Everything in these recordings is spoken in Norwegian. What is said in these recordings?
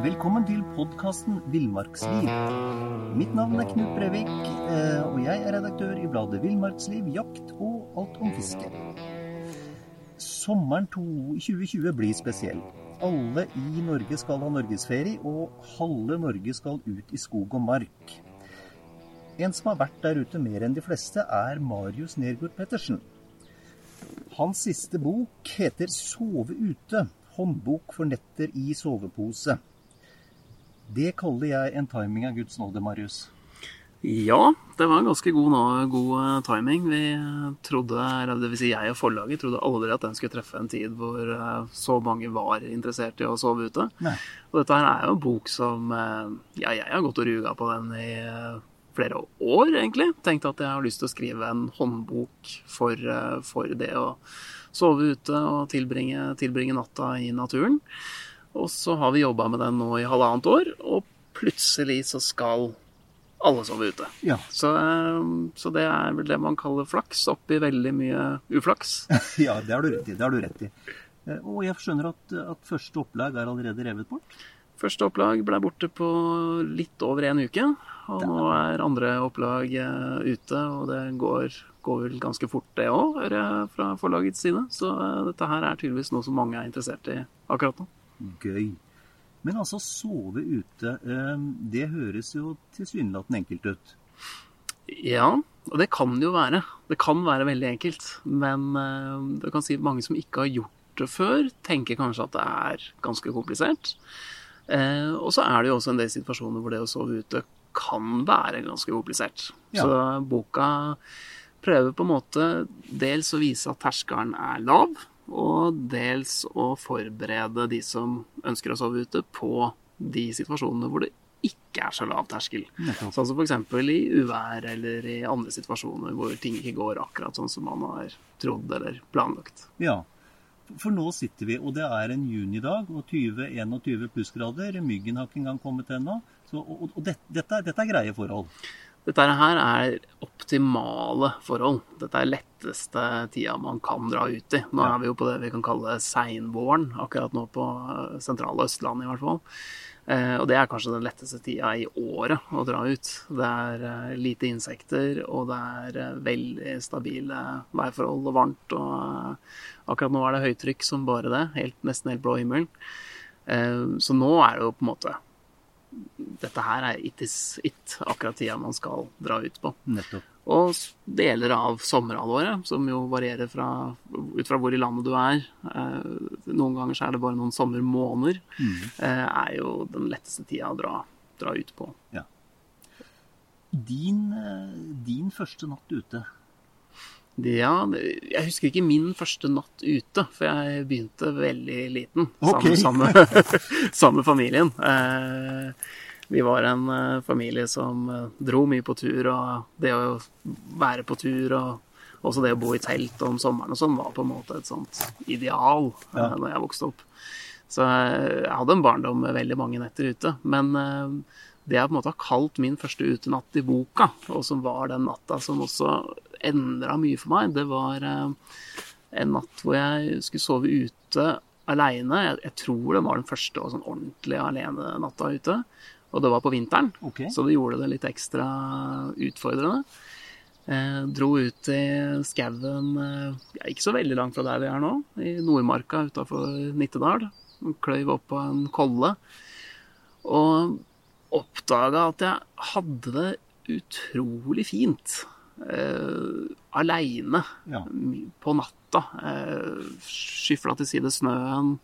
Velkommen til podkasten Villmarksliv. Mitt navn er Knut Brevik, eh, og jeg er redaktør i bladet Villmarksliv, jakt og alt om fiske. Sommeren 2020 blir spesiell. Alle i Norge skal ha norgesferie, og halve Norge skal ut i skog og mark. En som har vært der ute mer enn de fleste, er Marius Nergård Pettersen. Hans siste bok heter 'Sove ute'. Håndbok for netter i sovepose. Det kaller jeg en timing av Guds nåde, Marius. Ja, det var en ganske god, god eh, timing. Vi trodde, eller det vil si jeg og forlaget trodde aldri at den skulle treffe en tid hvor eh, så mange var interessert i å sove ute. Nei. Og dette her er jo en bok som eh, Ja, jeg har gått og ruga på den i flere år, egentlig. Tenkt at jeg har lyst til å skrive en håndbok for, eh, for det å sove ute og tilbringe, tilbringe natta i naturen. Og så har vi jobba med den nå i halvannet år, og plutselig så skal alle sove ute. Ja. Så, eh, så det er vel det man kaller flaks, oppi veldig mye uflaks. ja, det har du rett i. Det har du rett i. Eh, Og jeg skjønner at, at første opplag er allerede revet bort? Første opplag ble borte på litt over en uke, og nå er andre opplag eh, ute, og det går, går vel ganske fort det òg, hører jeg fra forlagets side. Så eh, dette her er tydeligvis noe som mange er interessert i akkurat nå. Gøy. Men altså, sove ute, eh, det høres jo tilsynelatende enkelt ut. Ja, og det kan det jo være. Det kan være veldig enkelt. Men du kan si mange som ikke har gjort det før, tenker kanskje at det er ganske komplisert. Eh, og så er det jo også en del situasjoner hvor det å sove ute kan være ganske komplisert. Ja. Så boka prøver på en måte dels å vise at terskelen er lav, og dels å forberede de som ønsker å sove ute, på de situasjonene hvor det ikke er så lav terskel. Sånn som f.eks. i uvær eller i andre situasjoner hvor ting ikke går akkurat sånn som man har trodd eller planlagt. Ja. For nå sitter vi, og det er en junidag, og 20-21 plussgrader. Myggen har ikke engang kommet ennå. Og og det, dette, dette er greie forhold. Dette her er optimale forhold. Dette er letteste tida man kan dra ut i. Nå er vi jo på det vi kan kalle seinvåren, akkurat nå på eh, sentrale Østlandet i hvert fall. Eh, og det er kanskje den letteste tida i året å dra ut. Det er eh, lite insekter, og det er eh, veldig stabile værforhold og varmt. Og akkurat nå er det høytrykk som bare det. Helt, nesten helt blå himmel. Så nå er det jo på en måte dette her er it is it, akkurat tida man skal dra ut på. Nettopp. Og deler av sommerhalvåret, som jo varierer fra, ut fra hvor i landet du er. Eh, noen ganger så er det bare noen sommermåneder. Eh, er jo den letteste tida å dra, dra ut på. Din, eh, din første natt ute. Ja, jeg husker ikke min første natt ute, for jeg begynte veldig liten. Ok. Sammen, sammen, sammen med familien. Eh, vi var en eh, familie som eh, dro mye på tur, og det å være på tur og også det å bo i telt om sommeren og sånn var på en måte et sånt ideal Ja. eh, jeg vokste opp. Så jeg hadde en barndom med veldig mange netter ute. Men det jeg på en måte har kalt min første utenatt i boka, og som var den natta som også endra mye for meg, det var en natt hvor jeg skulle sove ute aleine. Jeg, jeg tror det var den første og sånn ordentlige alene-natta ute. Og det var på vinteren, okay. så det gjorde det litt ekstra utfordrende. Eh, dro ut i skauen eh, ikke så veldig langt fra der vi er nå, i Nordmarka utafor Nittedal. Kløyv opp på en kolle. Og oppdaga at jeg hadde det utrolig fint. Eh, Aleine Ja. på natta. Eh, Skyfla til side snøen,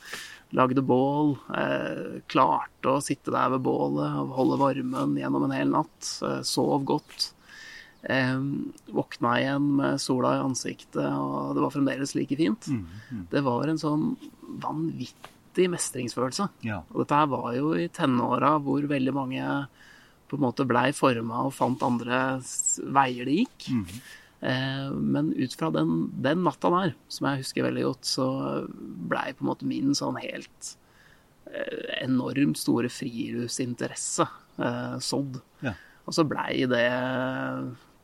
lagde bål. Eh, klarte å sitte der ved bålet og holde varmen gjennom en hel natt. Eh, sov godt. Eh, våkna igjen med sola i ansiktet, og det var fremdeles like fint. Det var en sånn vanvittig mestringsfølelse. Ja. Og dette her var jo i tenåra hvor veldig mange på en måte blei forma og fant andre veier det gikk. Eh, men ut fra den, den natta der, som jeg husker veldig godt, så blei på en måte min sånn helt eh, enormt store friluftsinteresse eh, sådd. Ja. Og så blei det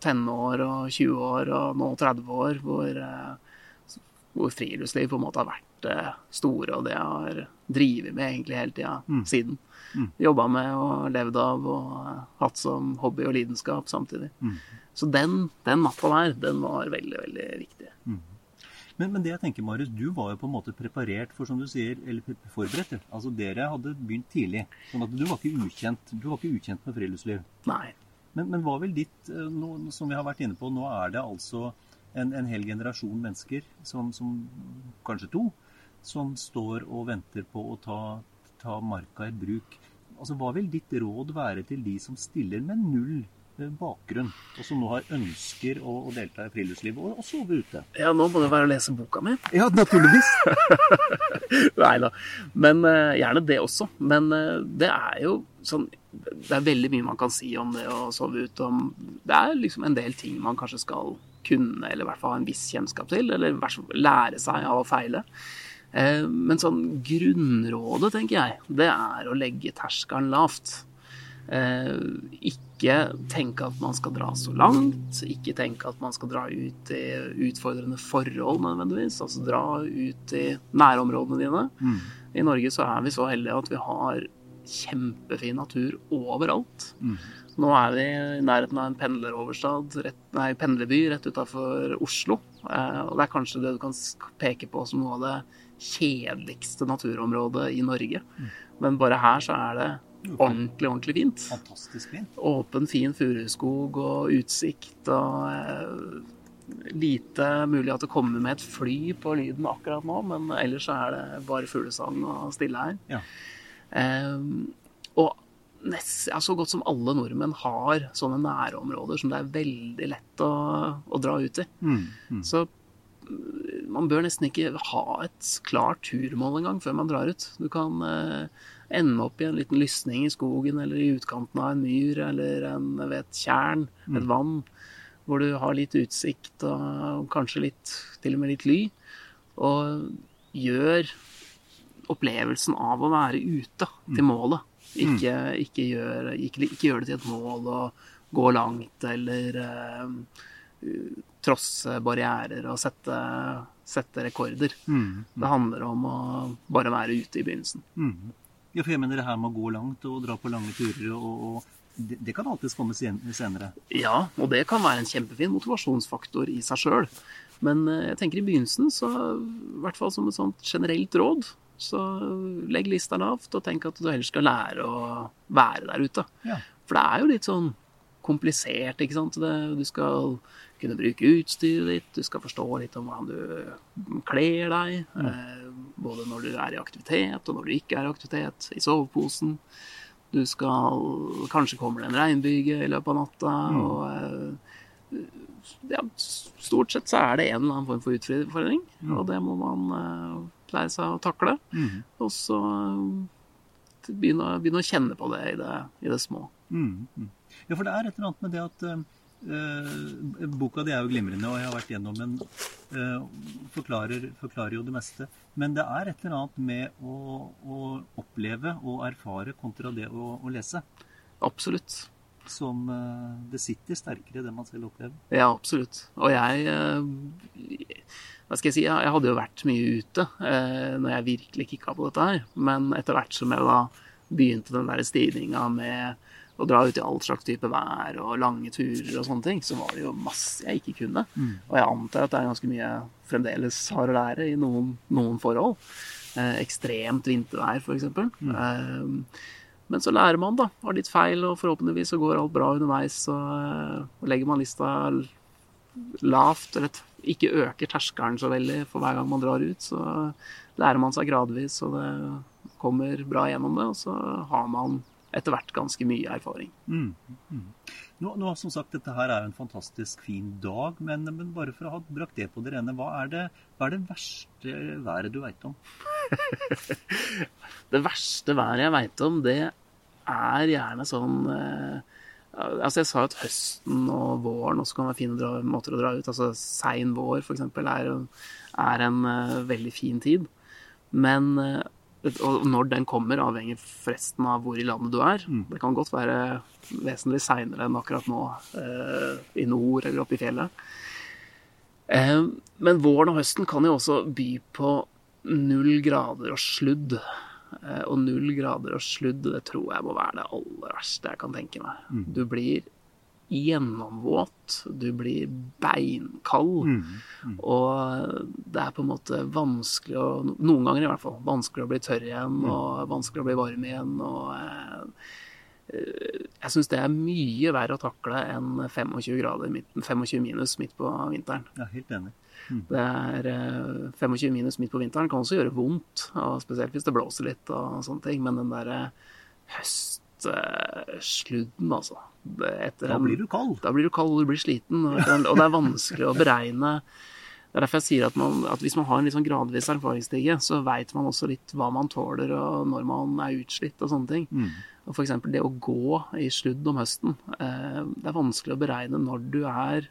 tenår og 20 år og nå 30 år hvor, eh, hvor friluftsliv på en måte har vært det store, og det jeg har drevet med egentlig hele tida siden. Jobba med og levd av og eh, hatt som hobby og lidenskap samtidig. Så den, den natta der, den var veldig, veldig viktig. Men, men det jeg tenker, Marius, du var jo på en måte preparert for, som du sier, eller forberedt. Altså Dere hadde begynt tidlig. sånn at du var ikke ukjent, du var ikke ukjent med friluftsliv. Nei. Men, men hva vil ditt eh, nå, Som vi har vært inne på, nå er det altså en, en hel generasjon mennesker, som, som kanskje to, som står og venter på å ta, ta marka i bruk. Altså, Hva vil ditt råd være til de som stiller med null eh, bakgrunn, og som nå har ønsker å, å delta i friluftslivet og, og sove ute? Ja, nå må det være å lese boka mi. Ja, naturligvis. Nei da. Men uh, gjerne det også. Men uh, det er jo sånn Det er veldig mye man kan si om det å sove ute. Om, det er liksom en del ting man kanskje skal kunne, eller i hvert fall ha en viss kjennskap til. Eller lære seg av å feile. Eh, men sånn grunnrådet, tenker jeg, det er å legge terskelen lavt. Eh, ikke tenke at man skal dra så langt. Ikke tenke at man skal dra ut i utfordrende forhold nødvendigvis. Altså dra ut i nærområdene dine. I Norge så er vi så heldige at vi har kjempefin natur overalt. Nå er vi i nærheten av en pendleroverstad, rett, nei, pendlerby rett utafor Oslo. Eh, og det er kanskje det du kan peke på som noe av det kjedeligste naturområdet i Norge. Men bare her så er det ordentlig, ordentlig fint. Fantastisk fint. Åpen, fin furuskog og utsikt og eh, lite mulig at det kommer med et fly på lyden akkurat nå, men ellers så er det bare fuglesang og stille her. Ja. Eh, og nest, ja, så godt som alle nordmenn har sånne nærområder som det er veldig lett å, å dra ut i. Så mm, man bør nesten ikke ha et klart turmål engang før man drar ut. Du kan eh, ende opp i en liten lysning i skogen eller i utkanten av en myr eller en, ved et tjern, et vann, hvor du har litt utsikt og kanskje litt, til og med litt ly. Og gjør opplevelsen av å være ute til målet. Ikke, ikke, gjør, ikke, ikke gjør det til et mål å gå langt eller eh, trosse barrierer og sette, sette rekorder. Det handler om å bare være ute i begynnelsen. Ja, for jeg mener det her med å gå langt og dra på lange turer, og, og det, det kan alltids komme sen, senere. Ja, og det kan være en kjempefin motivasjonsfaktor i seg sjøl. Men eh, jeg tenker i begynnelsen, så i hvert fall som et sånt generelt råd, så legg lista lavt og tenk at du heller skal lære å være der ute. Ja. For det er jo litt sånn komplisert, ikke sant. Det, du skal kunne bruke utstyret ditt, du skal forstå litt om hvordan du kler deg. Eh, både når du er i aktivitet og når du ikke er i aktivitet. I soveposen. Du skal Kanskje kommer det en regnbyge i løpet av natta. og eh, ja, stort sett så er det en eller annen form for utfordring, og det må man eh, lære seg å takle. Og så eh, begynne, begynne å kjenne på det i det, i det små. Mm, mm. Ja, for det er et eller annet med det at eh, Boka di er jo glimrende, og jeg har vært gjennom den. eh, forklarer, forklarer jo det meste. Men det er et eller annet med å, å oppleve og erfare kontra det å, å lese. Absolutt. Som eh, Det sitter sterkere, det man selv opplever. Ja, absolutt. Og jeg eh, Hva skal jeg si? Jeg hadde jo vært mye ute eh, når jeg virkelig kicka på dette her. Men etter hvert som jeg da begynte den der stigninga med å dra ut i all slags type vær og lange turer og sånne ting, så var det jo masse jeg ikke kunne. Og jeg antar at det er ganske mye jeg fremdeles har å lære i noen, noen forhold. Eh, ekstremt vintervær, f.eks. Eh, men så lærer man, da. Har litt feil, og forhåpentligvis så går alt bra underveis. Og, eh, og legger man lista lavt, eller ikke øker terskelen så veldig for hver gang man drar ut, så lærer man seg gradvis, og det kommer bra gjennom det. Og så har man etter hvert ganske mye erfaring. Nå, nå, som sagt, Dette her er en fantastisk fin dag, men, men bare for å ha brakt det på det rene, hva er det, hva er det verste været du veit om? Det verste været jeg veit om, det er gjerne sånn eh, Altså, jeg sa jo at høsten og våren også kan være fine dra, måter å dra ut. Altså sein vår, eksempel, er, er en eh, veldig fin tid. Men eh, og når den kommer, avhenger forresten av hvor i landet du er. Det kan godt være vesentlig seinere enn akkurat nå, eh, i nord eller oppe i fjellet. Eh, men våren og høsten kan jo også by på null grader og sludd. Eh, og null grader og sludd, det tror jeg må være det aller verste jeg kan tenke meg. Du blir gjennomvåt, du blir beinkald. Og det er på en måte vanskelig å Noen ganger i hvert fall. Vanskelig å bli tørr igjen, og vanskelig å bli varm igjen. Og eh, eh, jeg syns det er mye verre å takle enn 25 grader, midt, 25 minus midt på vinteren. Ja, helt enig. Det er eh, 25 minus midt på vinteren kan også gjøre vondt, og spesielt hvis det blåser litt og sånne ting. Men den derre sludden, altså etter Da blir du kald. da blir du kald, og du blir sliten, og, og det er vanskelig å beregne. Det er derfor jeg sier at, man, at hvis man har en litt sånn gradvis erfaringsstige, så veit man også litt hva man tåler, og når man er utslitt og sånne ting. Og for eksempel det å gå i sludd om høsten. Eh, det er vanskelig å beregne når du er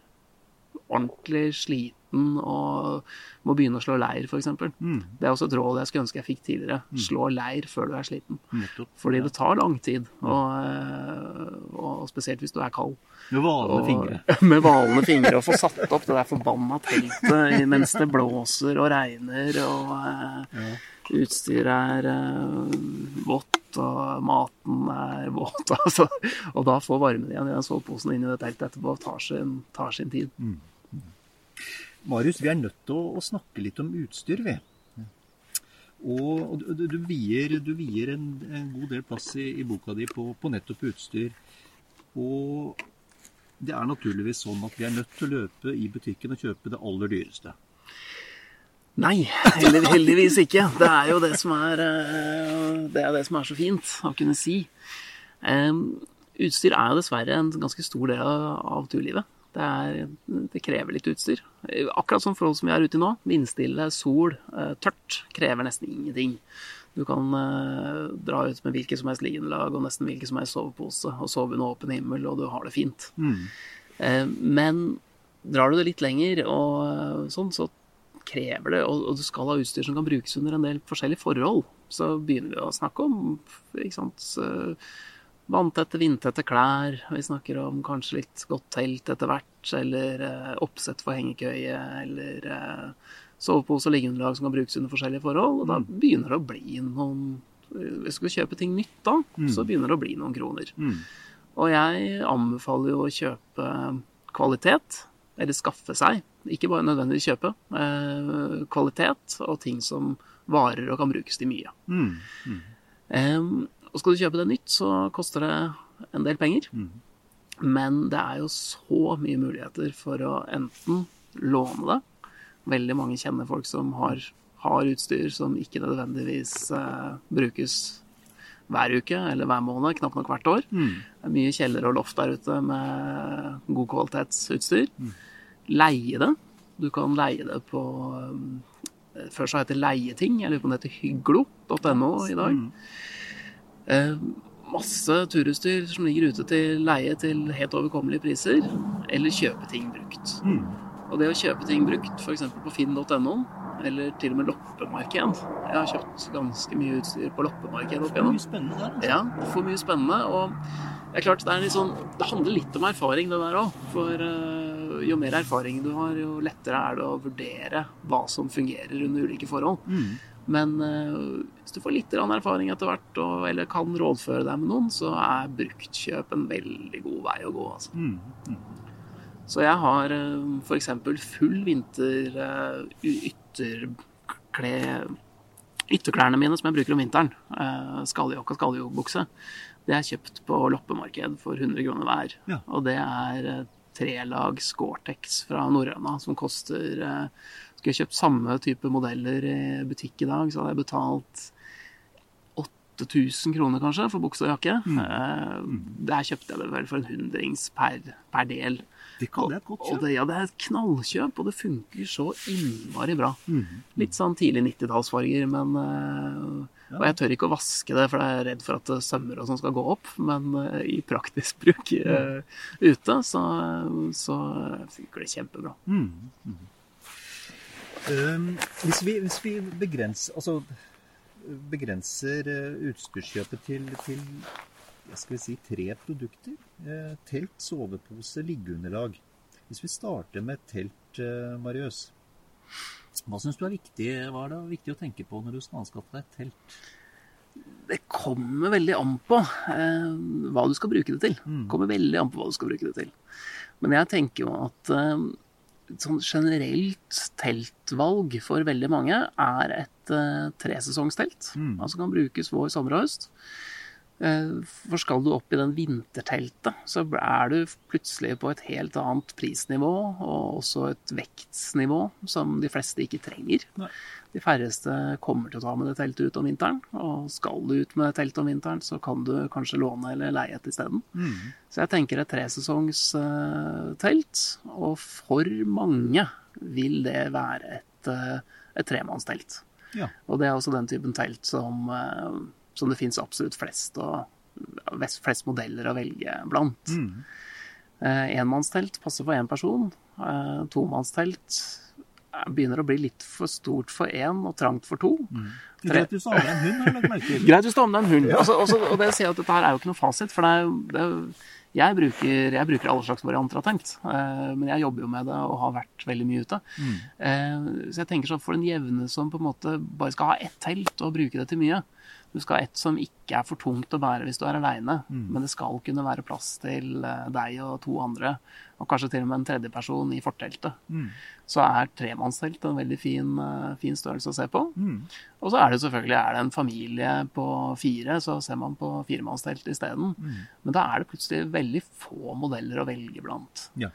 ordentlig sliten og må begynne å slå leir, f.eks. Det er også et råd jeg skulle ønske jeg fikk tidligere. Slå leir før du er sliten. Nettopp. Fordi det tar lang tid, og, eh, og spesielt hvis du er kald. Med valende fingre. Med valende fingre. Og få satt opp det der forbanna teltet mens det blåser og regner, og ja. utstyret er eh, vått, og maten er våt. Altså. Og da få varmen igjen i den soveposen inn i det teltet etterpå tar sin, tar sin tid. Marius, vi er nødt til å, snakke litt om utstyr, vi. Og, du, du, vier, en, en god del plass i, i boka di på, på nettopp utstyr. Og det er naturligvis sånn at vi er nødt til å løpe i butikken og kjøpe det aller dyreste. Nei, heldig, heldigvis ikke. Det er jo det som er, eh, det er det som er så fint å kunne si. Um, Utstyr er jo dessverre en ganske stor del av av turlivet. Det, er, det krever litt utstyr. Akkurat sånn forhold som vi er ute i nå. Vindstille, sol, eh, tørt. Krever nesten ingenting. Du kan eh, dra ut med hvilket som helst linelag og nesten hvilken som helst sovepose og sove under åpen himmel, og du har det fint. Eh, men drar du det litt lenger, og sånn, så krever det, og, du skal ha utstyr som kan brukes under en del forskjellige forhold. Så begynner vi å snakke om ikke sant, vanntette, vindtette klær. Vi snakker om kanskje litt godt telt etter hvert, eller eh, oppsett for hengekøye, eller eh, sovepose og liggeunderlag som kan brukes under forskjellige forhold. Og da begynner det å bli noen Hvis du skal kjøpe ting nytt da, så begynner det å bli noen kroner. Og jeg anbefaler jo å kjøpe kvalitet, eller skaffe seg, ikke bare nødvendigvis kjøpe, eh, kvalitet og ting som varer og kan brukes til mye. Em, og skal du kjøpe det nytt, så koster det en del penger. Men det er jo så mye muligheter for å enten låne det. Veldig mange kjenner folk som har, har utstyr som ikke nødvendigvis eh, brukes hver uke eller hver måned, knapt nok hvert år. Det er mye kjeller og loft der ute med god kvalitetsutstyr. Leie det. Du kan leie det på um, Før så het det Leieting. Jeg lurer på om det heter hyglo.no i dag. Eh, masse turutstyr som ligger ute til leie til helt overkommelige priser, eller kjøpe ting brukt. Og det å kjøpe ting brukt, f.eks. på finn.no, eller til og med loppemarked Jeg har kjøpt ganske mye utstyr på loppemarked opp igjennom. Mye spennende der. Altså. Ja, for mye spennende. Og det er klart, det, er sånn, det handler litt om erfaring, det der òg. For eh, jo mer erfaring du har, jo lettere er det å vurdere hva som fungerer under ulike forhold. Men eh, hvis du får litt erfaring etter hvert, og, eller kan rådføre deg med noen, så er bruktkjøp en veldig god vei å gå. Altså. Mm. Så jeg har eh, f.eks. full vinter eh, ytterkle Ytterklærne mine som jeg bruker om vinteren, skalljakke og skalljoggbukse, det er kjøpt på loppemarked for 100 kroner hver. Ja. Og det er trelags Gore-Tex fra Norrøna som koster Skulle jeg kjøpt samme type modeller i butikk i dag, så hadde jeg betalt 8000 kroner kanskje for bukse og jakke. Mm. Der kjøpte jeg det vel for en hundrings per, per del. Det jeg et godt Og det, ja, det er et knallkjøp, og det funker så innmari bra. Mm. Litt sånn tidlig 90-tallsfarger, men ja. Og jeg tør ikke å vaske det, for jeg er redd for at eh, sømmer og sånn skal gå opp. Men eh, i praktisk bruk eh, ute, så, så funker det kjempebra. Mm. Um, hvis, vi, hvis vi begrenser, altså, begrenser eh, utstyrskjøpet til, til skal vi si, tre produkter eh, Telt, sovepose, liggeunderlag. Hvis vi starter med telt, eh, Marius. Hva syns du er viktig, hva er det viktig å tenke på når du skal anskaffe deg et telt? Det kommer veldig an på eh, hva du skal bruke det til. Mm. kommer veldig an på hva du skal bruke det til. Men jeg tenker jo at eh, sånn generelt teltvalg for veldig mange er et eh, tresesongstelt. Mm. Altså kan brukes vår, sommer og høst. Eh, For skal du opp i den vinterteltet, så er du plutselig på et helt annet prisnivå, og også et vektsnivå som de fleste ikke trenger. Nei. De færreste kommer til å ta med det teltet ut om vinteren, og skal du ut med teltet om vinteren, så kan du kanskje låne eller leie et isteden. Mm. Så jeg tenker et tresesongstelt, og for mange vil det være et, eh, et tremannstelt. Ja. Og det er også den typen telt som, eh, som det fins absolutt flest, og, flest modeller å velge blant. Mm. Eh, Enmannstelt passer for én person. Eh, Tomannstelt eh, begynner å bli litt for stort for én og trangt for to. Du vet du sa en hund, har jeg lagt merke til. Greit hvis du har med en hund. Altså, også, og det sier jeg at dette her er jo ikke noe fasit. For det er, jo- det er, jo- jeg, bruker, jeg bruker alle slags varianter av tenkt. Men jeg jobber jo med det og har vært veldig mye ute. Eh, så jeg tenker sånn for den jevne som på en måte bare skal ha ett telt og bruke det til mye. Du skal ha et som ikke er for tungt å bære hvis du er aleine, men det skal kunne være plass til eh, deg og to andre, og kanskje til og med en tredjeperson i forteltet. Så er tremannstelt en veldig fin, eh, fin størrelse å se på. Og så er det selvfølgelig er det en familie på fire, så ser man på firemannstelt isteden. Men da er det plutselig veldig få modeller å velge blant. Ja.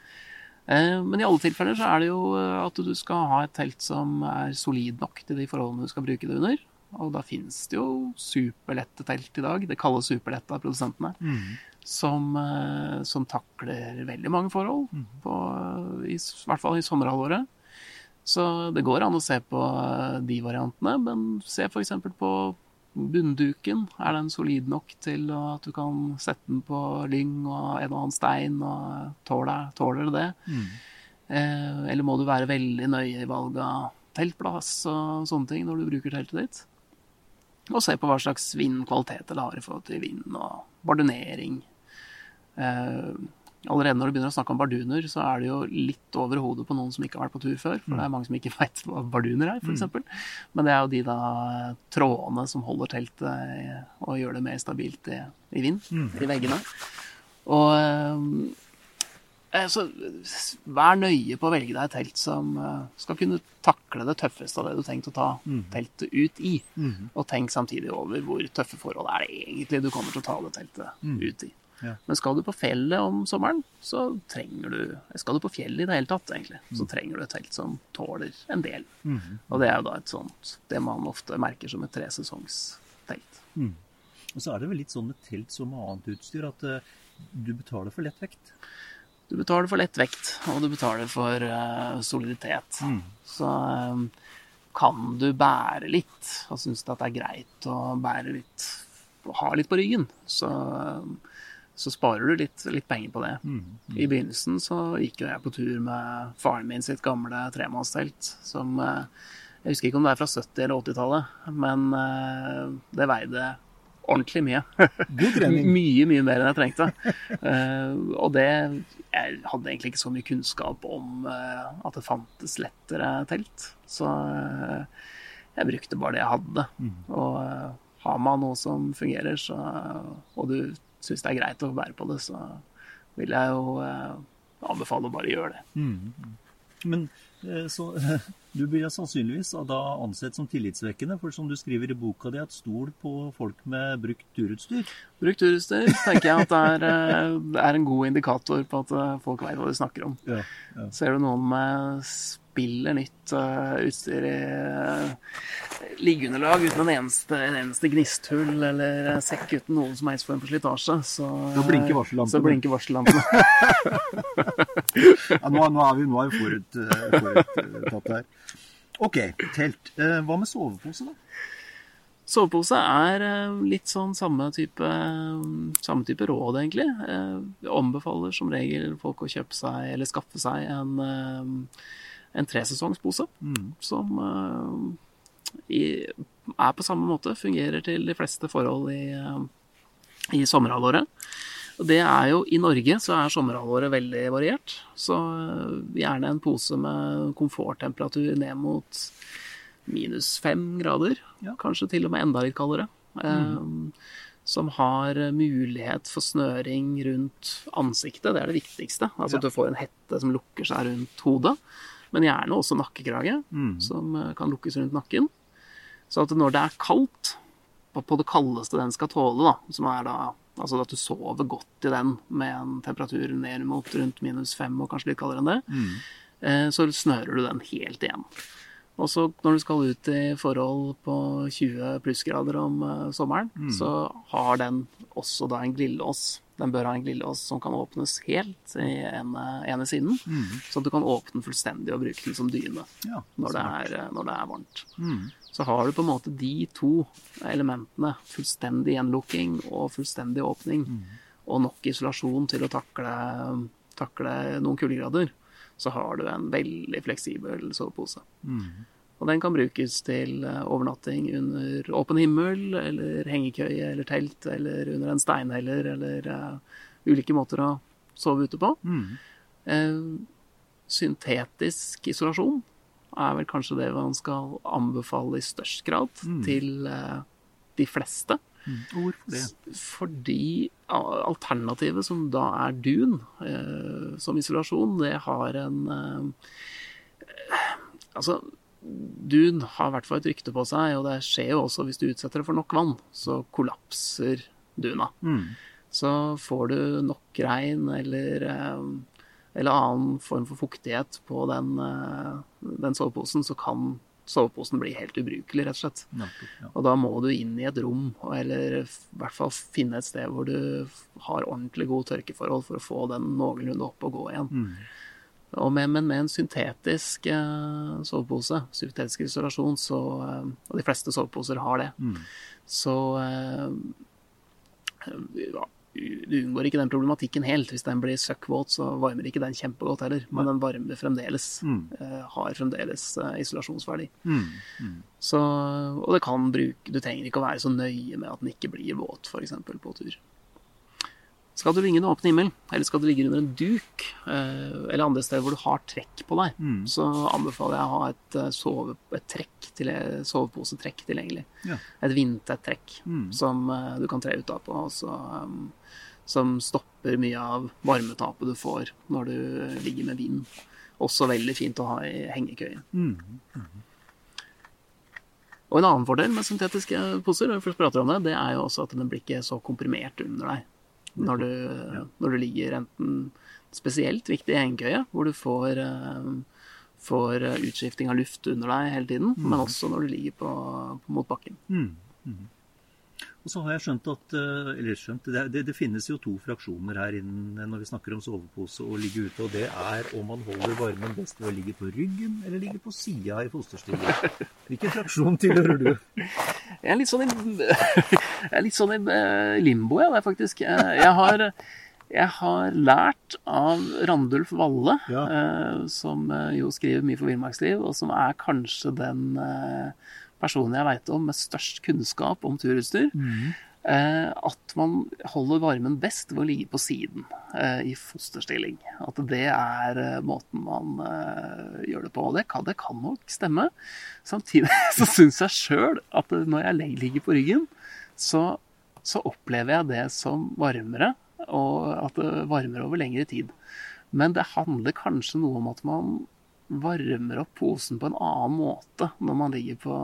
Eh, Men i alle tilfeller så er det jo at du skal ha et telt som er solid nok til de forholdene du skal bruke det under. Og da finnes det jo superlette telt i dag. Det kalles superlette av produsentene. Som, eh, som takler veldig mange forhold, på, i, i hvert fall i sommerhalvåret. Så det går an å se på eh, de variantene, men se f.eks. på bunnduken. Er den solid nok til at du kan sette den på lyng og en og annen stein, og tåler, tåler det Mm. Eh, eller må du være veldig nøye i valg av teltplass og sånne ting når du bruker teltet ditt? Og se på hva slags vindkvalitet det har i forhold til vind og bardunering. Eh, allerede når du begynner å snakke om barduner, så er det jo litt over hodet på noen som ikke har vært på tur før. For det er mange som ikke veit hva barduner er, f.eks. eksempel Men det er jo de da trådene som holder teltet og gjør det mer stabilt i, i vind, i veggene. Og eh, så vær nøye på å velge deg et telt som eh, skal kunne takle det tøffeste av det du har tenkt å ta teltet ut i. Og tenk samtidig over hvor tøffe forhold er det egentlig du kommer til å ta det teltet ut i. Ja. Men skal du på fjellet om sommeren, så trenger du Skal du på fjellet i det hele tatt, egentlig, så trenger du et telt som tåler en del. Og det er jo da et sånt Det man ofte merker som et tresesongstelt. Og så er det vel litt sånn med telt som annet utstyr at eh, du betaler for lett vekt. Du betaler for lett vekt, og du betaler for uh, soliditet. Så um, kan du bære litt, og syns at det er greit å bære litt ha litt på ryggen, så, um, så sparer du litt, litt penger på det. I begynnelsen så gikk jo jeg på tur med faren min sitt gamle tremannstelt, som uh, Jeg husker ikke om det er fra 70- eller 80-tallet, men uh, det veide ordentlig mye. God trening. mye, mye mer enn jeg trengte. Uh, og det Jeg hadde egentlig ikke så mye kunnskap om uh, at det fantes lettere telt. Så uh, jeg brukte bare det jeg hadde. Og eh, har man noe som fungerer, så, og du syns det er greit å bære på det, så vil jeg jo anbefale å bare gjøre det. Men eh, så, du blir sannsynligvis da ansett som tillitsvekkende, for som du skriver i boka di, at stol på folk med brukt turutstyr. Brukt turutstyr tenker jeg at det er, eh, er en god indikator på at eh, folk vet hva de snakker om. Ja, ja. Ser du noen med spiller nytt uh, utstyr i uh, liggeunderlag uten en eneste, en eneste gnisthull eller uh, sekk uten noen som helst form for slitasje, så, Da blinker varsellampene. Så blinker varsellampene. Ja, nå, nå er vi, nå er vi forut, eh, her. OK, telt. Eh, Hva med sovepose, da? Sovepose er eh, litt sånn samme type, samme type råd, egentlig. Eh, Jeg anbefaler som regel folk å kjøpe seg, eller skaffe seg, en, eh, en tresesongspose. Som eh, i, er på samme måte, fungerer til de fleste forhold i, eh, i sommerhalvåret. Og det er jo, I Norge så er sommerhalvåret veldig variert. Så eh, gjerne en pose med komforttemperatur ned mot minus fem grader. Ja. Kanskje til og med enda litt kaldere. Eh, som har mulighet for snøring rundt ansiktet. Det er det viktigste. Altså Ja. at du får en hette som lukker seg rundt hodet. Men gjerne også nakkekrage, som eh, kan lukkes rundt nakken. Så at når det er kaldt, på- det kaldeste den skal tåle, da, som er da Altså at du sover godt i den med en temperatur ned mot rundt minus fem, og kanskje litt kaldere enn det, eh, så snører du den helt igjen. Og så når du skal ut i forhold på 20 plussgrader om eh, sommeren, så har den også da en glidelås. Den bør ha en glidelås som kan åpnes helt i ene, ene siden, så at du kan åpne den fullstendig og bruke den som dyne Ja, når det er, eh, når det er varmt. Så har du på en måte de to elementene, fullstendig gjenlukking og fullstendig åpning, og nok isolasjon til å takle, takle noen kuldegrader, så har du en veldig fleksibel sovepose. Og den kan brukes til eh, overnatting under åpen himmel, eller hengekøye eller telt, eller under en steinheller, eller uh, ulike måter å sove ute på. Eh, syntetisk isolasjon er vel kanskje det man skal anbefale i størst grad til uh, de fleste. Mm. hvorfor det? Fordi alternativet, som da er dun som isolasjon, det har en Altså, dun har i hvert fall et rykte på seg, og det skjer jo også hvis du utsetter det for nok vann, så kollapser duna. Så får du nok regn eller, eh, eller annen form for fuktighet på den, eh, den soveposen, så kan soveposen bli helt ubrukelig, rett og slett. Ja, ja. Og da må du inn i et rom, eller i hvert fall finne et sted hvor du har ordentlig gode tørkeforhold for å få den noenlunde opp og gå igjen. Og med, men med en syntetisk eh, sovepose, syntetisk isolasjon, så, eh, og de fleste soveposer har det, så eh, ja, du unngår ikke den problematikken helt. Hvis den blir søkkvåt, så varmer ikke den kjempegodt heller. Men den varmer fremdeles. eh, har fremdeles isolasjonsverdi. Så, og det kan bruke Du trenger ikke å være så nøye med at den ikke blir våt, f.eks. på tur. Skal du ligge under åpen himmel, eller skal du ligge under en duk, eh, eller andre steder hvor du har trekk på deg, så anbefaler jeg å ha et, eh, sove, et trekk til, soveposetrekk tilgjengelig. Ja. Et vindtett trekk som eh, du kan tre ut av på, og så, um, som stopper mye av varmetapet du får når du ligger med vind. Også veldig fint å ha i hengekøye. Og en annen fordel med syntetiske poser, vi først prater om det, det er jo også at den blir ikke så komprimert under deg. Når du, når du ligger enten spesielt viktig i hengekøye, hvor du får, eh, får utskifting av luft under deg hele tiden, men også når du ligger på, på mot bakken. Og så har jeg skjønt at eh, Eller skjønt, det, det, det finnes jo to fraksjoner her inne når vi snakker om sovepose og ligge ute. Og det er om man holder varmen best ved å ligge på ryggen eller ligge på sida i fosterstilling. Hvilken fraksjon tilhører du? Jeg er litt sånn i, jeg litt sånn i eh, limbo, jeg, der, faktisk. Jeg har, jeg har lært av Randulf Valle, Ja. eh, som jo skriver mye for Villmarksliv, og som er kanskje den eh, personen jeg veit om med størst kunnskap om turutstyr. Eh, at man holder varmen best ved å ligge på siden eh, i fosterstilling. At det er eh, måten man gjør det på. Det kan, det kan nok stemme. Samtidig så syns jeg sjøl at når jeg ligger på ryggen, så, så, opplever jeg det som varmere, og at det varmer over lengre tid. Men det handler kanskje noe om at man varmer opp posen på en annen måte når man ligger på,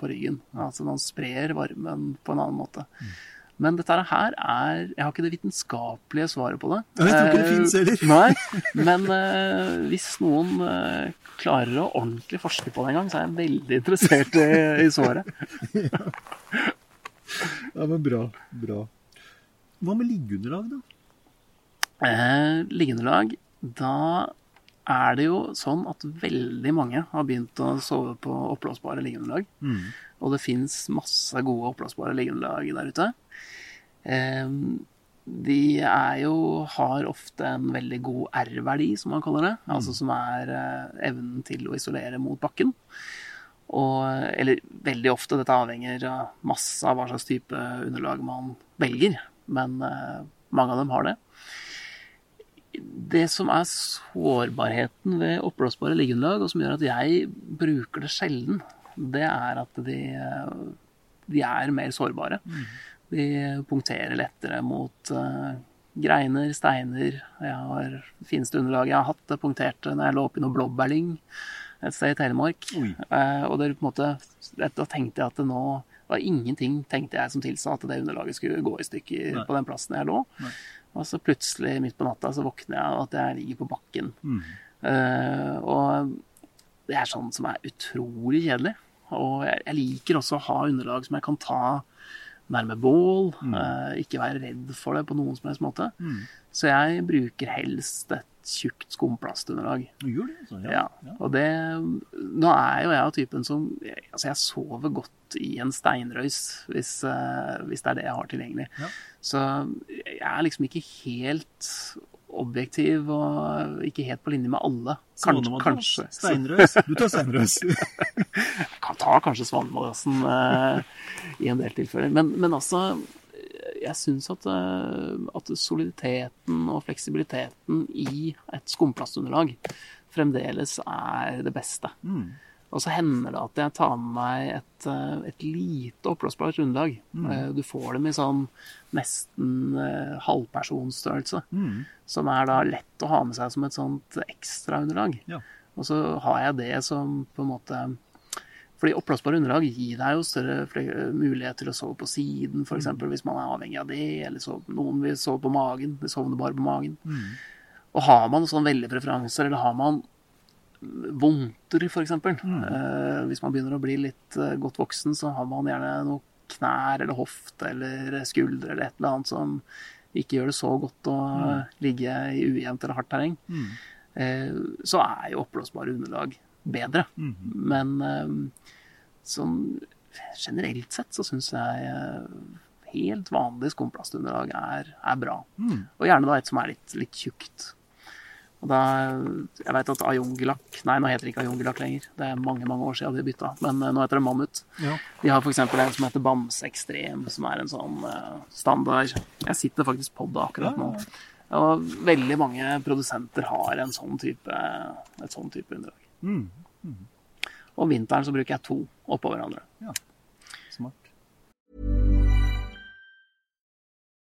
på ryggen. Altså man sprer varmen på en annen måte. Mm. Men dette her er Jeg har ikke det vitenskapelige svaret på det. Jeg tror ikke det finnes heller. Eh, nei, men uh, hvis noen uh, klarer å ordentlig forske på det en gang, så er jeg veldig interessert i, i svaret. ja. ja, men bra. Bra. Hva med liggeunderlag, da? Eh, liggeunderlag, da er det jo sånn at veldig mange har begynt å sove på oppblåsbare liggeunderlag. Mm. Og det fins masse gode oppblåsbare liggeunderlag der ute. de er jo har ofte en veldig god R-verdi, som man kaller det. Mm. Altså som er eh, evnen til å isolere mot bakken. Og, eller veldig ofte, dette avhenger av masse av hva slags type underlag man velger. Men uh, mange av dem har det det som er sårbarheten ved oppblåsbare liggeunderlag, og som gjør at jeg bruker det sjelden, det er at de, de er mer sårbare. Mm. De punkterer lettere mot uh, greiner, steiner. Jeg har fineste underlaget jeg har hatt, det punkterte når jeg lå oppi noe blåbærlyng et sted i Telemark. Uh, og det, på en måte, da tenkte jeg at det nå var ingenting tenkte jeg som tilsa at det underlaget skulle gå i stykker Nei. på den plassen jeg lå. Nei. Og så plutselig midt på natta så våkner jeg av at jeg ligger på bakken. Mm. Uh, og det er sånn som er utrolig kjedelig. Og jeg, jeg, liker også å ha underlag som jeg kan ta nærme bål. Mm. Uh, ikke være redd for det på noen som helst måte. Mm. Så jeg bruker helst et tjukt skumplastunderlag. Altså? Ja. ja. Og det Nå er jo jeg av typen som Altså, jeg sover godt i en steinrøys hvis, uh, hvis det er det jeg har tilgjengelig. Ja. Så jeg er liksom ikke helt objektiv og ikke helt på linje med alle. Kanskje. kanskje. Steinrøys. Du tar steinrøys. jeg kan ta kanskje Svanemadrassen uh, i en del tilfeller. Men, men altså jeg syns at, uh, at, soliditeten og fleksibiliteten i et skumplastunderlag fremdeles er det beste. Mm. Og så hender det at jeg tar med meg et, eh, et lite oppblåsbart underlag. Mm. Eh, du får dem i sånn nesten halvpersonstørrelse. Mm. Som er da lett å ha med seg som et sånt ekstraunderlag. Ja. Og så har jeg det som på en måte fordi oppblåsbare underlag gir deg jo større mulighet til å sove på siden, f.eks. Mm. hvis man er avhengig av det. Eller så, noen vil sove på magen. De sovner bare på magen. Mm. Og har man sånn veldig preferanser, eller har man vondter, f.eks. Mm. Eh, hvis man begynner å bli litt eh, godt voksen, så har man gjerne noe knær eller hofte eller skuldre eller et eller annet som ikke gjør det så godt å mm. ligge i ujevnt eller hardt terreng. Mm. Eh, så er jo oppblåsbare underlag bedre. Mm. Men eh, sånn generelt sett så syns jeg eh, helt vanlig skumplastunderlag er, er bra. Mm. Og gjerne da et som er litt, litt tjukt. Og da, Jeg vet at Ayungelak Nei, nå heter det ikke Ayungelak lenger. Det er mange mange år siden de bytta, men eh, nå heter det Mammut. Ja. De har f.eks. en som heter Bamse Ekstrem, som er en sånn uh, standard Jeg sitter faktisk på det akkurat nå. Og veldig mange produsenter har en sånn type, et sånn type underlag. Mm. Mm. Om vinteren så bruker jeg to oppå hverandre. Ja, smart.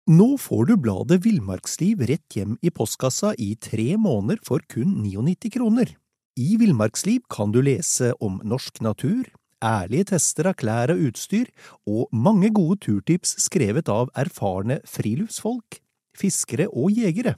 Nå får du bladet Villmarksliv rett hjem i postkassa i tre måneder for kun 99 kroner. I Villmarksliv kan du lese om norsk natur, ærlige tester av klær og utstyr, og mange gode turtips skrevet av erfarne friluftsfolk, fiskere og jegere.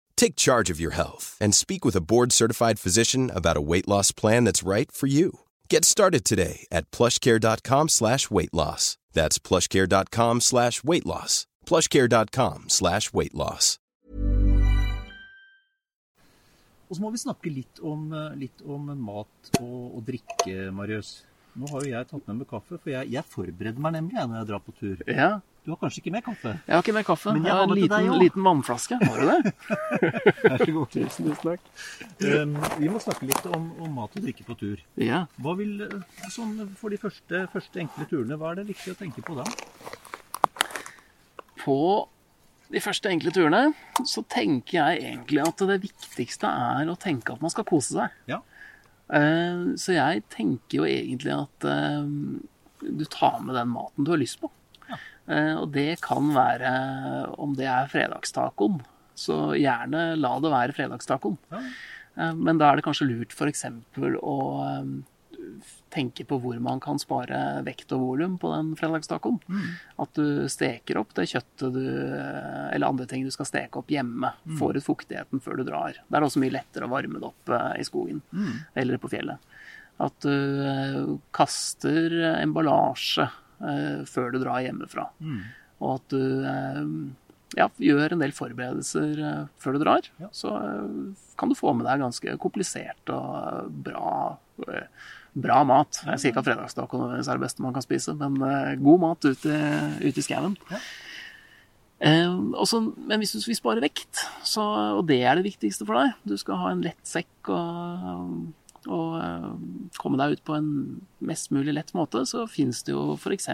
Take charge of your health and speak with a board certified physician about a weight loss plan that's right for you. Get started today at plushcare.com slash weight loss. That's plushcare.com slash weight loss. plushcare.com slash weight loss. Og så må vi snakke litt om, eh, litt om mat og, og drikke, Marius. Nå har jo jeg tatt med meg kaffe, for jeg, jeg forbereder meg nemlig jeg, når jeg drar på tur. Ja, Du har kanskje ikke mer kaffe? jeg har ikke mer kaffe. Men jeg har en liten, liten vannflaske. Har du det? Vær så god. Tusen, tusen takk. Um, vi må snakke litt om, om mat og drikke på tur. Ja. Hva vil, eh, sånn, For de første, første enkle turene, hva er det viktig å tenke på da? På de første enkle turene så tenker jeg egentlig at det viktigste er å tenke at man skal kose seg. Ja. Uh, Så jeg tenker jo egentlig at uh, du tar med den maten du har lyst på. Eh, Og det kan være om det er fredagstacoen, så gjerne la det være fredagstacoen. Ja. Eh, Men da er det kanskje lurt f.eks. å eh, tenke på hvor man kan spare vekt og volum på den fredagstacoen. At du steker opp det kjøttet du Eller andre ting du skal steke opp hjemme. Får ut fuktigheten før du drar. Det er også mye lettere å varme det opp i skogen eller på fjellet. At du kaster emballasje før du drar hjemmefra. Og at du eh, ja, gjør en del forberedelser eh, før du drar. Ja. Så eh, kan du få med deg ganske komplisert og eh, bra, eh, bra mat. Jeg sier ikke at fredagstaco er det beste man kan spise, men eh, god mat ute, ute i skauen. Eh, også, men hvis du vil spare vekt, så, og det er det viktigste for deg Du skal ha en lett sekk og, og eh, komme deg ut på en mest mulig lett måte, så fins det jo f.eks.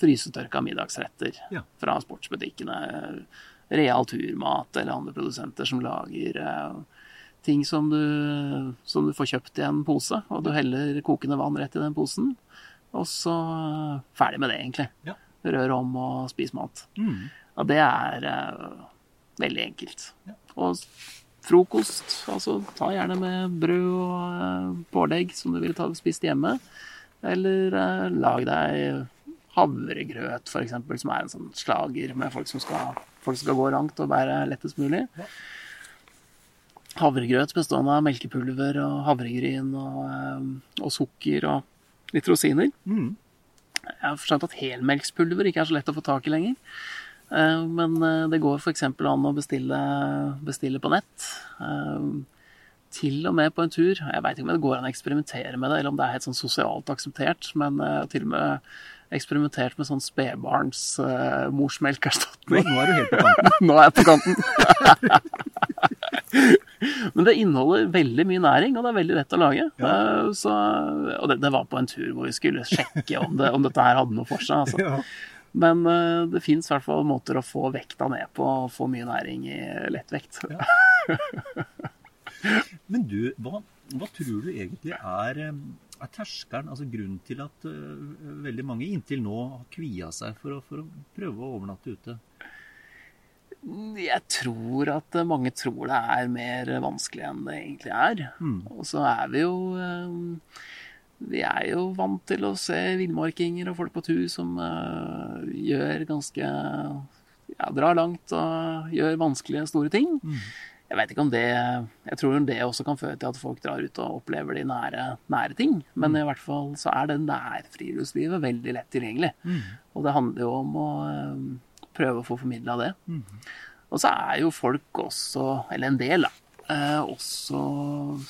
frysetørka middagsretter Ja. fra sportsbutikkene. Real turmat eller andre produsenter som lager eh, ting som du, som du får kjøpt i en pose, og du heller kokende vann rett i den posen. Og så eh, ferdig med det, egentlig. Ja. Rør om og spis mat. Mm. Ja, det er uh, veldig enkelt. Ja. Og frokost, altså ta gjerne med brød og eh, pålegg som du ville og spist hjemme. Eller eh, lag deg havregrøt, eksempel, som er en sånn slager med folk som skal, folk som skal gå rangt og bære lettest mulig. Havregrøt bestående av melkepulver og havregryn og, eh, og sukker og litt rosiner. Mm. Jeg har forstått at helmelkspulver ikke er så lett å få tak i lenger. Eh, Men eh, det går f.eks. an å bestille, bestille på nett. Eh, Til og med på en tur. Jeg veit ikke om det går an å eksperimentere med det, eller om det er helt sånn sosialt akseptert, men til og med eksperimentert med sånn spedbarns uh, morsmelkerstatning. Nå er du helt på kanten. Nå er jeg på kanten. Men det inneholder veldig mye næring, og det er veldig lett å lage. Eh, Så, og det, det var på en tur hvor vi skulle sjekke om, det, om dette her hadde noe for seg. Altså. Ja. Men eh, det fins i hvert fall måter å få vekta ned på og få mye næring i lettvekt. Men du, hva, hva tror du egentlig er, eh, er terskelen, altså grunnen til at uh, veldig mange inntil nå har kvia seg for å, for å prøve å overnatte ute? Jeg tror at mange tror det er mer vanskelig enn det egentlig er. Og så er vi jo eh, Vi er jo vant til å se villmarkinger og folk på tur som uh, gjør ganske Ja, drar langt og gjør vanskelige, store ting. Jeg vet ikke om det Jeg tror det også kan føre til at folk drar ut og opplever de nære, nære ting. Men i hvert fall så er det nærfriluftslivet veldig lett tilgjengelig. Og det handler jo om å uh, prøve å få formidla det. Og så er jo folk også, eller en del, da, uh, også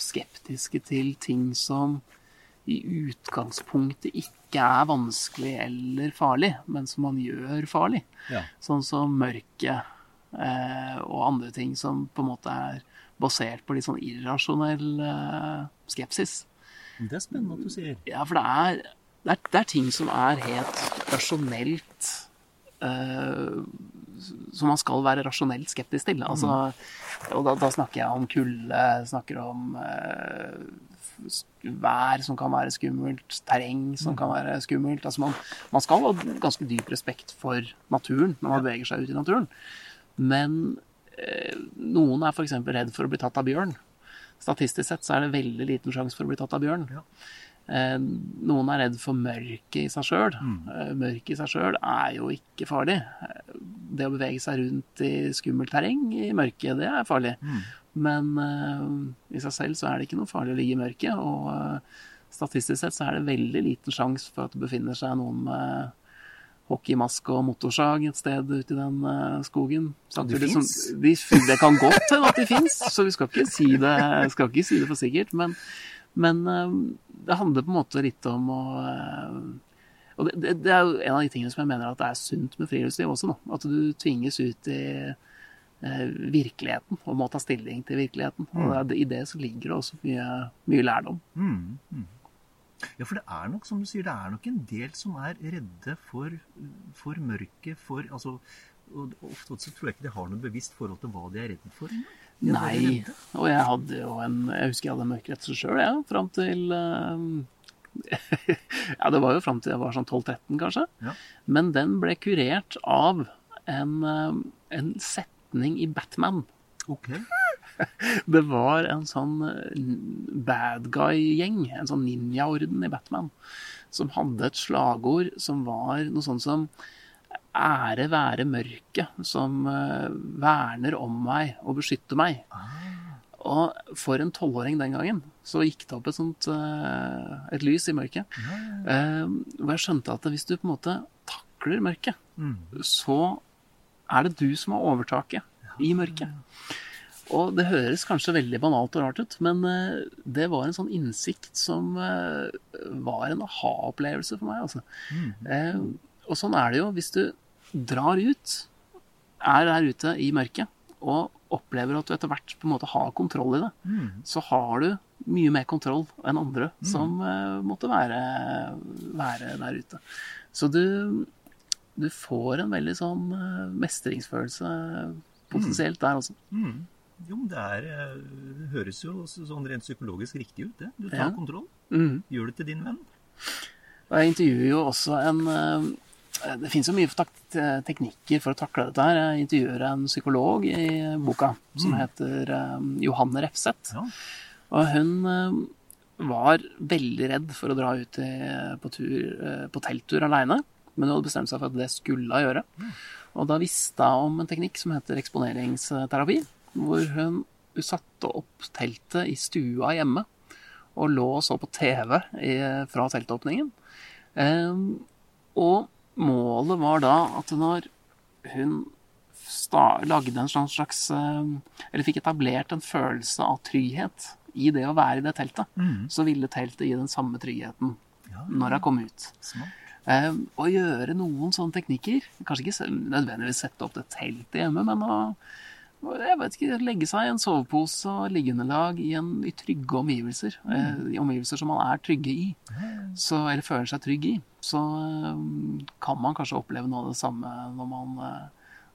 skeptiske til ting som i utgangspunktet ikke er vanskelig eller farlig, men som man gjør farlig. Ja. Sånn som mørket eh, og andre ting som på en måte er basert på litt sånn irrasjonell eh, skepsis. Det er spennende at du sier. Ja, for det er, det er, det er ting som er helt rasjonelt eh, Som man skal være rasjonelt skeptisk til. Altså, og da, da snakker jeg om kulde, snakker om eh, vær som kan være skummelt, terreng som kan være skummelt. Altså man, man skal ha ganske dyp respekt for naturen når man beveger seg ut i naturen. Men eh, noen er f.eks. redd for å bli tatt av bjørn. Statistisk sett så er det veldig liten sjanse for å bli tatt av bjørn. Eh, noen er redd for mørket i seg sjøl. Eh, mørket i seg sjøl er jo ikke farlig. Det å bevege seg rundt i skummelt terreng i mørket, det er farlig. Men uh, i seg selv så er det ikke noe farlig å ligge i mørket. Og uh, statistisk sett så er det veldig liten sjanse for at det befinner seg noen med, hockeymaske og motorsag et sted ute i den uh, skogen. De Samtidig som- finnes? De, det kan godt hende at de fins, så vi skal ikke si det, skal ikke si det for sikkert. Men, men det handler på en måte litt om å Og det, det, det er jo en av de tingene som jeg mener at det er sunt med friluftsliv også. Da. At du tvinges ut i eh, virkeligheten og må ta stilling til virkeligheten. Og det, I det så ligger det også mye, mye lærdom. Mm, mm. Ja, for det er nok, som du sier, det er nok en del som er redde for, for mørket, for altså og Ofte så tror jeg ikke de har noe bevisst forhold til hva de er redde for. Nei. Og jeg hadde jo en Jeg husker jeg hadde en mørkeredsel sjøl, jeg. Ja, fram til eh, Ja, det var jo fram til jeg var sånn 12-13, kanskje. Ja. Men den ble kurert av en, eh, en setning i Batman. Ok. Det var en sånn eh, bad guy-gjeng, en sånn ninjaorden i Batman, som hadde et slagord som var noe sånt som Ære være mørket, som eh, verner om meg og beskytter meg. Og for en tolvåring den gangen så gikk det opp et sånt eh, et lys i mørket. Eh, og jeg skjønte at hvis du på en måte takler mørket, Mm. så er det du som har overtaket i mørket. Og det høres kanskje veldig banalt og rart ut, men eh, det var en sånn innsikt som var en aha-opplevelse for meg. Altså. Eh, og sånn er det jo hvis du drar ut, er der ute i mørket, og opplever at du etter hvert på en måte har kontroll i det, så har du mye mer kontroll enn andre som eh, måtte være, være der ute. Så du, du får en veldig sånn eh, mestringsfølelse potensielt der også. Mm. Jo, men det, er, eh, det høres jo sånn rent psykologisk riktig ut, det. Du tar Ja. kontroll. Mhm. Gjør det til din venn. Og jeg intervjuer jo også en Det finnes jo mye teknikker for å takle dette her. Jeg intervjuer en psykolog i boka som heter eh, Johanne Refseth. Ja. Og hun eh, var veldig redd for å dra ut på, tur, eh, på telttur aleine, men hun hadde bestemt seg for at det skulle hun gjøre. Og da visste hun om en teknikk som heter eksponeringsterapi, hvor hun, hun satte opp teltet i stua hjemme og lå og så på TV fra teltåpningen. Eh, og målet var da at når hun lagde en slags, slags eh, Eller fikk etablert en følelse av trygghet i det å være i det teltet, så ville teltet gi den samme tryggheten når hun kom ut. Smart. Eh, å gjøre noen sånne teknikker, kanskje ikke nødvendigvis sette opp det teltet hjemme, men å jeg vet ikke, legge seg i en sovepose og liggeunderlag i, en, i trygge omgivelser. Mm. I omgivelser som man er trygge i, så, eller føler seg trygg i. Så eh, kan man kanskje oppleve noe av det samme når man, eh,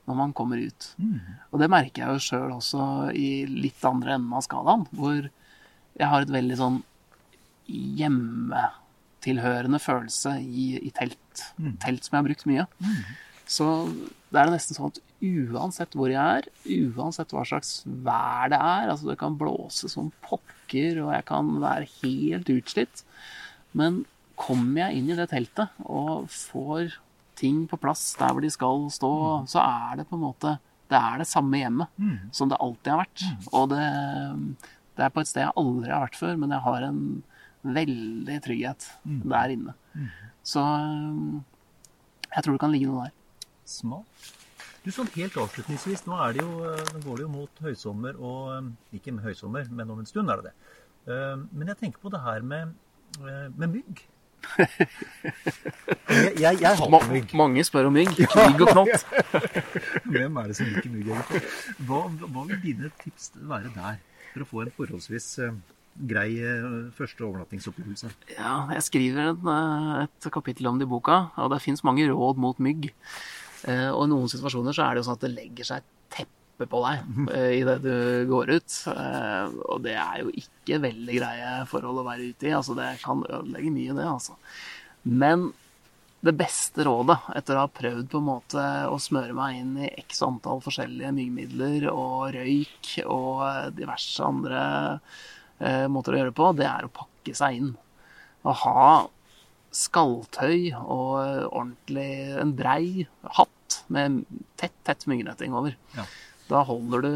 når man kommer ut. Og det merker jeg jo sjøl også i litt andre enden av skalaen, hvor jeg har et veldig sånn hjemmetilhørende følelse i, i telt. Telt som jeg har brukt mye. Så det er nesten sånn at uansett hvor jeg er, uansett hva slags vær det er, altså det kan blåse som pokker, og jeg kan være helt utslitt, men kommer jeg inn i det teltet og får ting på plass der hvor de skal stå, så er det på en måte det er det samme hjemmet som det alltid har vært. Og det, det er på et sted jeg aldri har vært før, men jeg har en veldig trygghet der inne. Så jeg tror det kan ligge noe der. Smart. Du, sånn helt avslutningsvis, nå, er det jo, eh, nå går det jo mot høysommer, og eh, ikke med høysommer, men om en stund er det det. Eh, Men jeg tenker på det her med, med mygg. Jeg, jeg, jeg Ma mange spør om mygg. Mygg og knott. Hvem er det som liker mygg, egentlig? Hva, hva vil dine tips være der, for å få en forholdsvis grei første overnattingsopplevelse? Ja, jeg skriver eh, et kapittel om det i boka, og det fins mange råd mot mygg. Eh, Og i noen situasjoner så er det jo sånn at det legger seg et teppe på deg i idet du går ut. Eh, Og det er jo ikke veldig greie forhold å være ute i. Altså, det kan ødelegge mye, det, altså. Men det beste rådet, etter å ha prøvd på en måte å smøre meg inn i x antall forskjellige myggmidler og røyk og eh, diverse andre eh, måter å gjøre det på, det er å pakke seg inn. Å ha skalltøy og ordentlig en brei hatt med tett, tett myggnetting over. Ja. Da holder du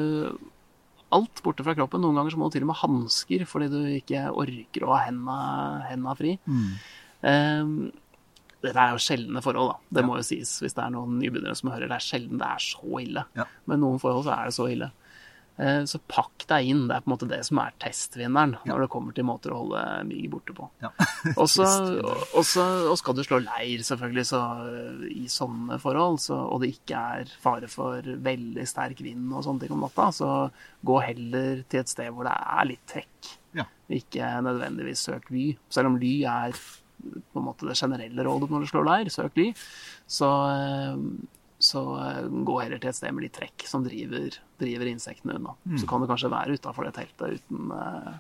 alt borte fra kroppen. Noen ganger så må du til og med ha hansker fordi du ikke orker å ha hendene, hendene fri. Ehm, dette er jo sjeldne forhold, da. Det må jo sies hvis det er noen nybegynnere som hører. Det er sjelden det er så ille. Ja. Men noen forhold så er det så ille. Eh, Så pakk deg inn. Det er på en måte det som er testvinneren når det kommer til måter å holde mygg borte på. Ja. Og så og så- og skal du slå leir, selvfølgelig, så eh, i sånne forhold, så, og det ikke er fare for veldig sterk vind og sånne ting om natta, så gå heller til et sted hvor det er litt trekk. Ja. Ikke nødvendigvis søk ly. Selv om ly er på en måte det generelle rådet når du slår leir, søk ly, så, eh, så eh, gå heller til et sted med litt trekk som driver, driver insektene unna. Så kan du kanskje være utafor det teltet uten, uh,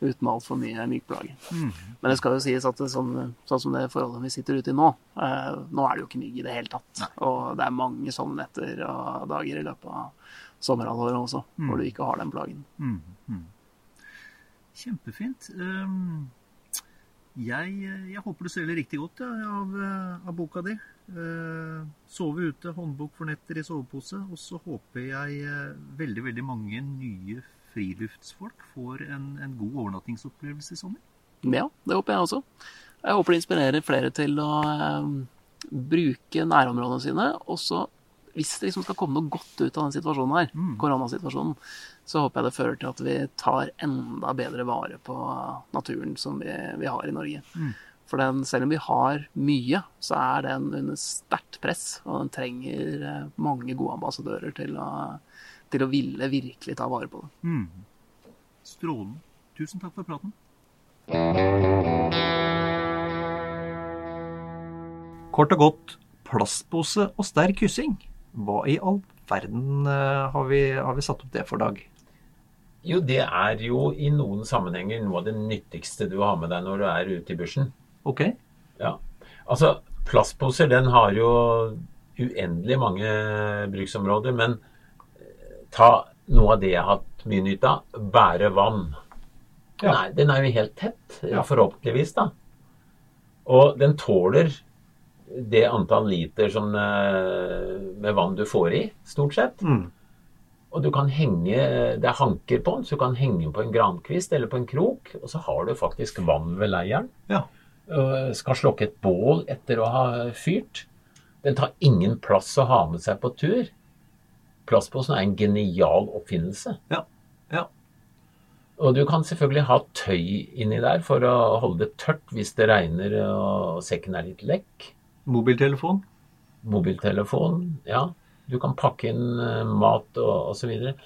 uten altfor mye myggplage. Men det skal jo sies at det, sånn, sånn som det forholdet vi sitter ute i nå, uh, nå er det jo ikke mygg i det hele tatt. Og det er mange sånne netter og dager i løpet av sommerhalvåret også, hvor du ikke har den plagen. Kjempefint. Um, Jeg, jeg håper du selger riktig godt ja, av, av boka di. Eh, Sove ute, håndbok for netter i sovepose. Og så håper jeg eh, veldig, veldig mange nye friluftsfolk får en, en god overnattingsopplevelse i sommer. Ja, det håper jeg også. Jeg håper det inspirerer flere til å eh, bruke nærområdene sine. Og så, hvis det liksom skal komme noe godt ut av den situasjonen her, koronasituasjonen, så håper jeg det fører til at vi tar enda bedre vare på naturen som vi, vi har i Norge. For den, selv om vi har mye, så er den under sterkt press, og den trenger eh, mange gode ambassadører til å, til å ville virkelig ta vare på det. Strålende. Tusen takk for praten. Kort og godt, plastpose og sterk hyssing. Hva i all verden eh, har vi, har vi satt opp det for, Dag? Jo, det er jo i noen sammenhenger noe av det nyttigste du har med deg når du er ute i bushen. Ok? Ja. Altså, plastposer den har jo uendelig mange bruksområder, men eh, ta noe av det jeg har hatt mye nytte av. Bære vann. Ja. Nei, den er jo helt tett, Ja. forhåpentligvis, da. Og den tåler det antall liter som, eh, med vann du får i, stort sett. Mm. Og du kan henge, det er hanker på den, så du kan henge på en grankvist eller på en krok, og så har du faktisk vann ved leiren. Ja. Skal slokke et bål etter å ha fyrt. Den tar ingen plass å ha med seg på tur. Plastposen er en genial oppfinnelse. Ja. Ja. Og du kan selvfølgelig ha tøy inni der for å holde det tørt hvis det regner og sekken er litt lekk. Mobiltelefon? Mobiltelefon, ja. Du kan pakke inn eh, mat og osv. Og,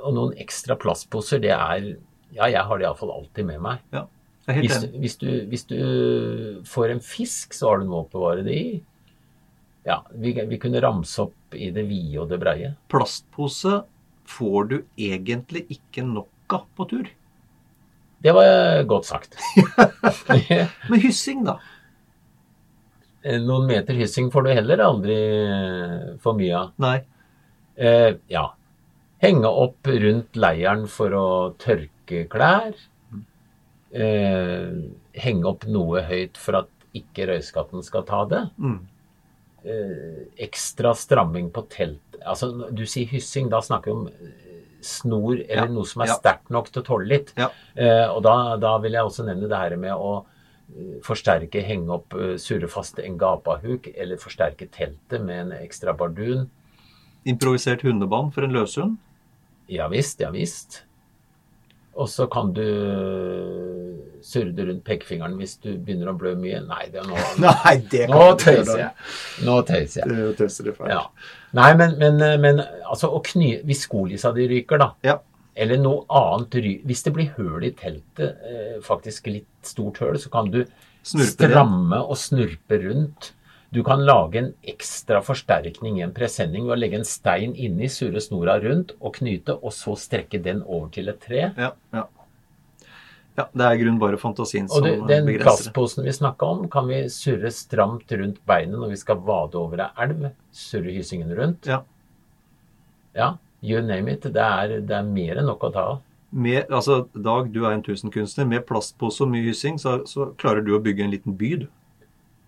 og noen ekstra plastposer, det er Ja, jeg har det iallfall alltid med meg. Ja. Hvis, du, hvis, du, hvis du får en fisk, så har du noe å oppbevare det i. Ja, vi, vi kunne ramse opp i det vide og det breie. Plastpose får du egentlig ikke nok av på tur. Det var godt sagt. Men hyssing, da? Noen meter hyssing får du heller aldri for mye av. Nei. Eh, ja. Henge opp rundt leiren for å tørke klær. Eh, henge opp noe høyt for at ikke røyskatten skal ta det. Mm. Eh, ekstra stramming på telt. Altså, du sier hyssing, da snakker vi om eh, snor eller Ja, noe som er ja. sterkt nok til å tåle litt. Ja. Eh, og da, da vil jeg også nevne det her med å eh, forsterke, henge opp, eh, surre fast en gapahuk, eller forsterke teltet med en ekstra bardun. Improvisert hundebånd for en løshund? Ja visst, ja visst. Og så kan du surde rundt pekefingeren hvis du begynner å blø mye. Nei, det er nå, Nei, det nå tøyser jeg. Nå tøyser jeg. Det tøyser det. Ja. Nei, men, men, men altså kny Hvis skolissa di ryker, da, Ja. eller noe annet ry Hvis det blir høl i teltet, eh, faktisk litt stort høl, så kan du Snurpe det. stramme og snurpe rundt. Du kan lage en ekstra forsterkning i en presenning ved å legge en stein inni, surre snora rundt og knyte, og så strekke den over til et tre. Ja, ja. ja, det er i grunnen bare fantasien som den begrenser det. plastposen vi snakka om, kan vi surre stramt rundt beinet når vi skal vade over ei elv. Surre hyssingen rundt. Ja. Ja, you name it. Det er, det er mer enn nok å ta av. Med, altså, Dag, du er en tusenkunstner. Med plastpose og mye hyssing, så, så klarer du å bygge en liten by, du.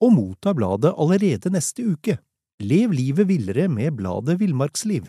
og motta bladet allerede neste uke. Lev livet villere med bladet Villmarksliv.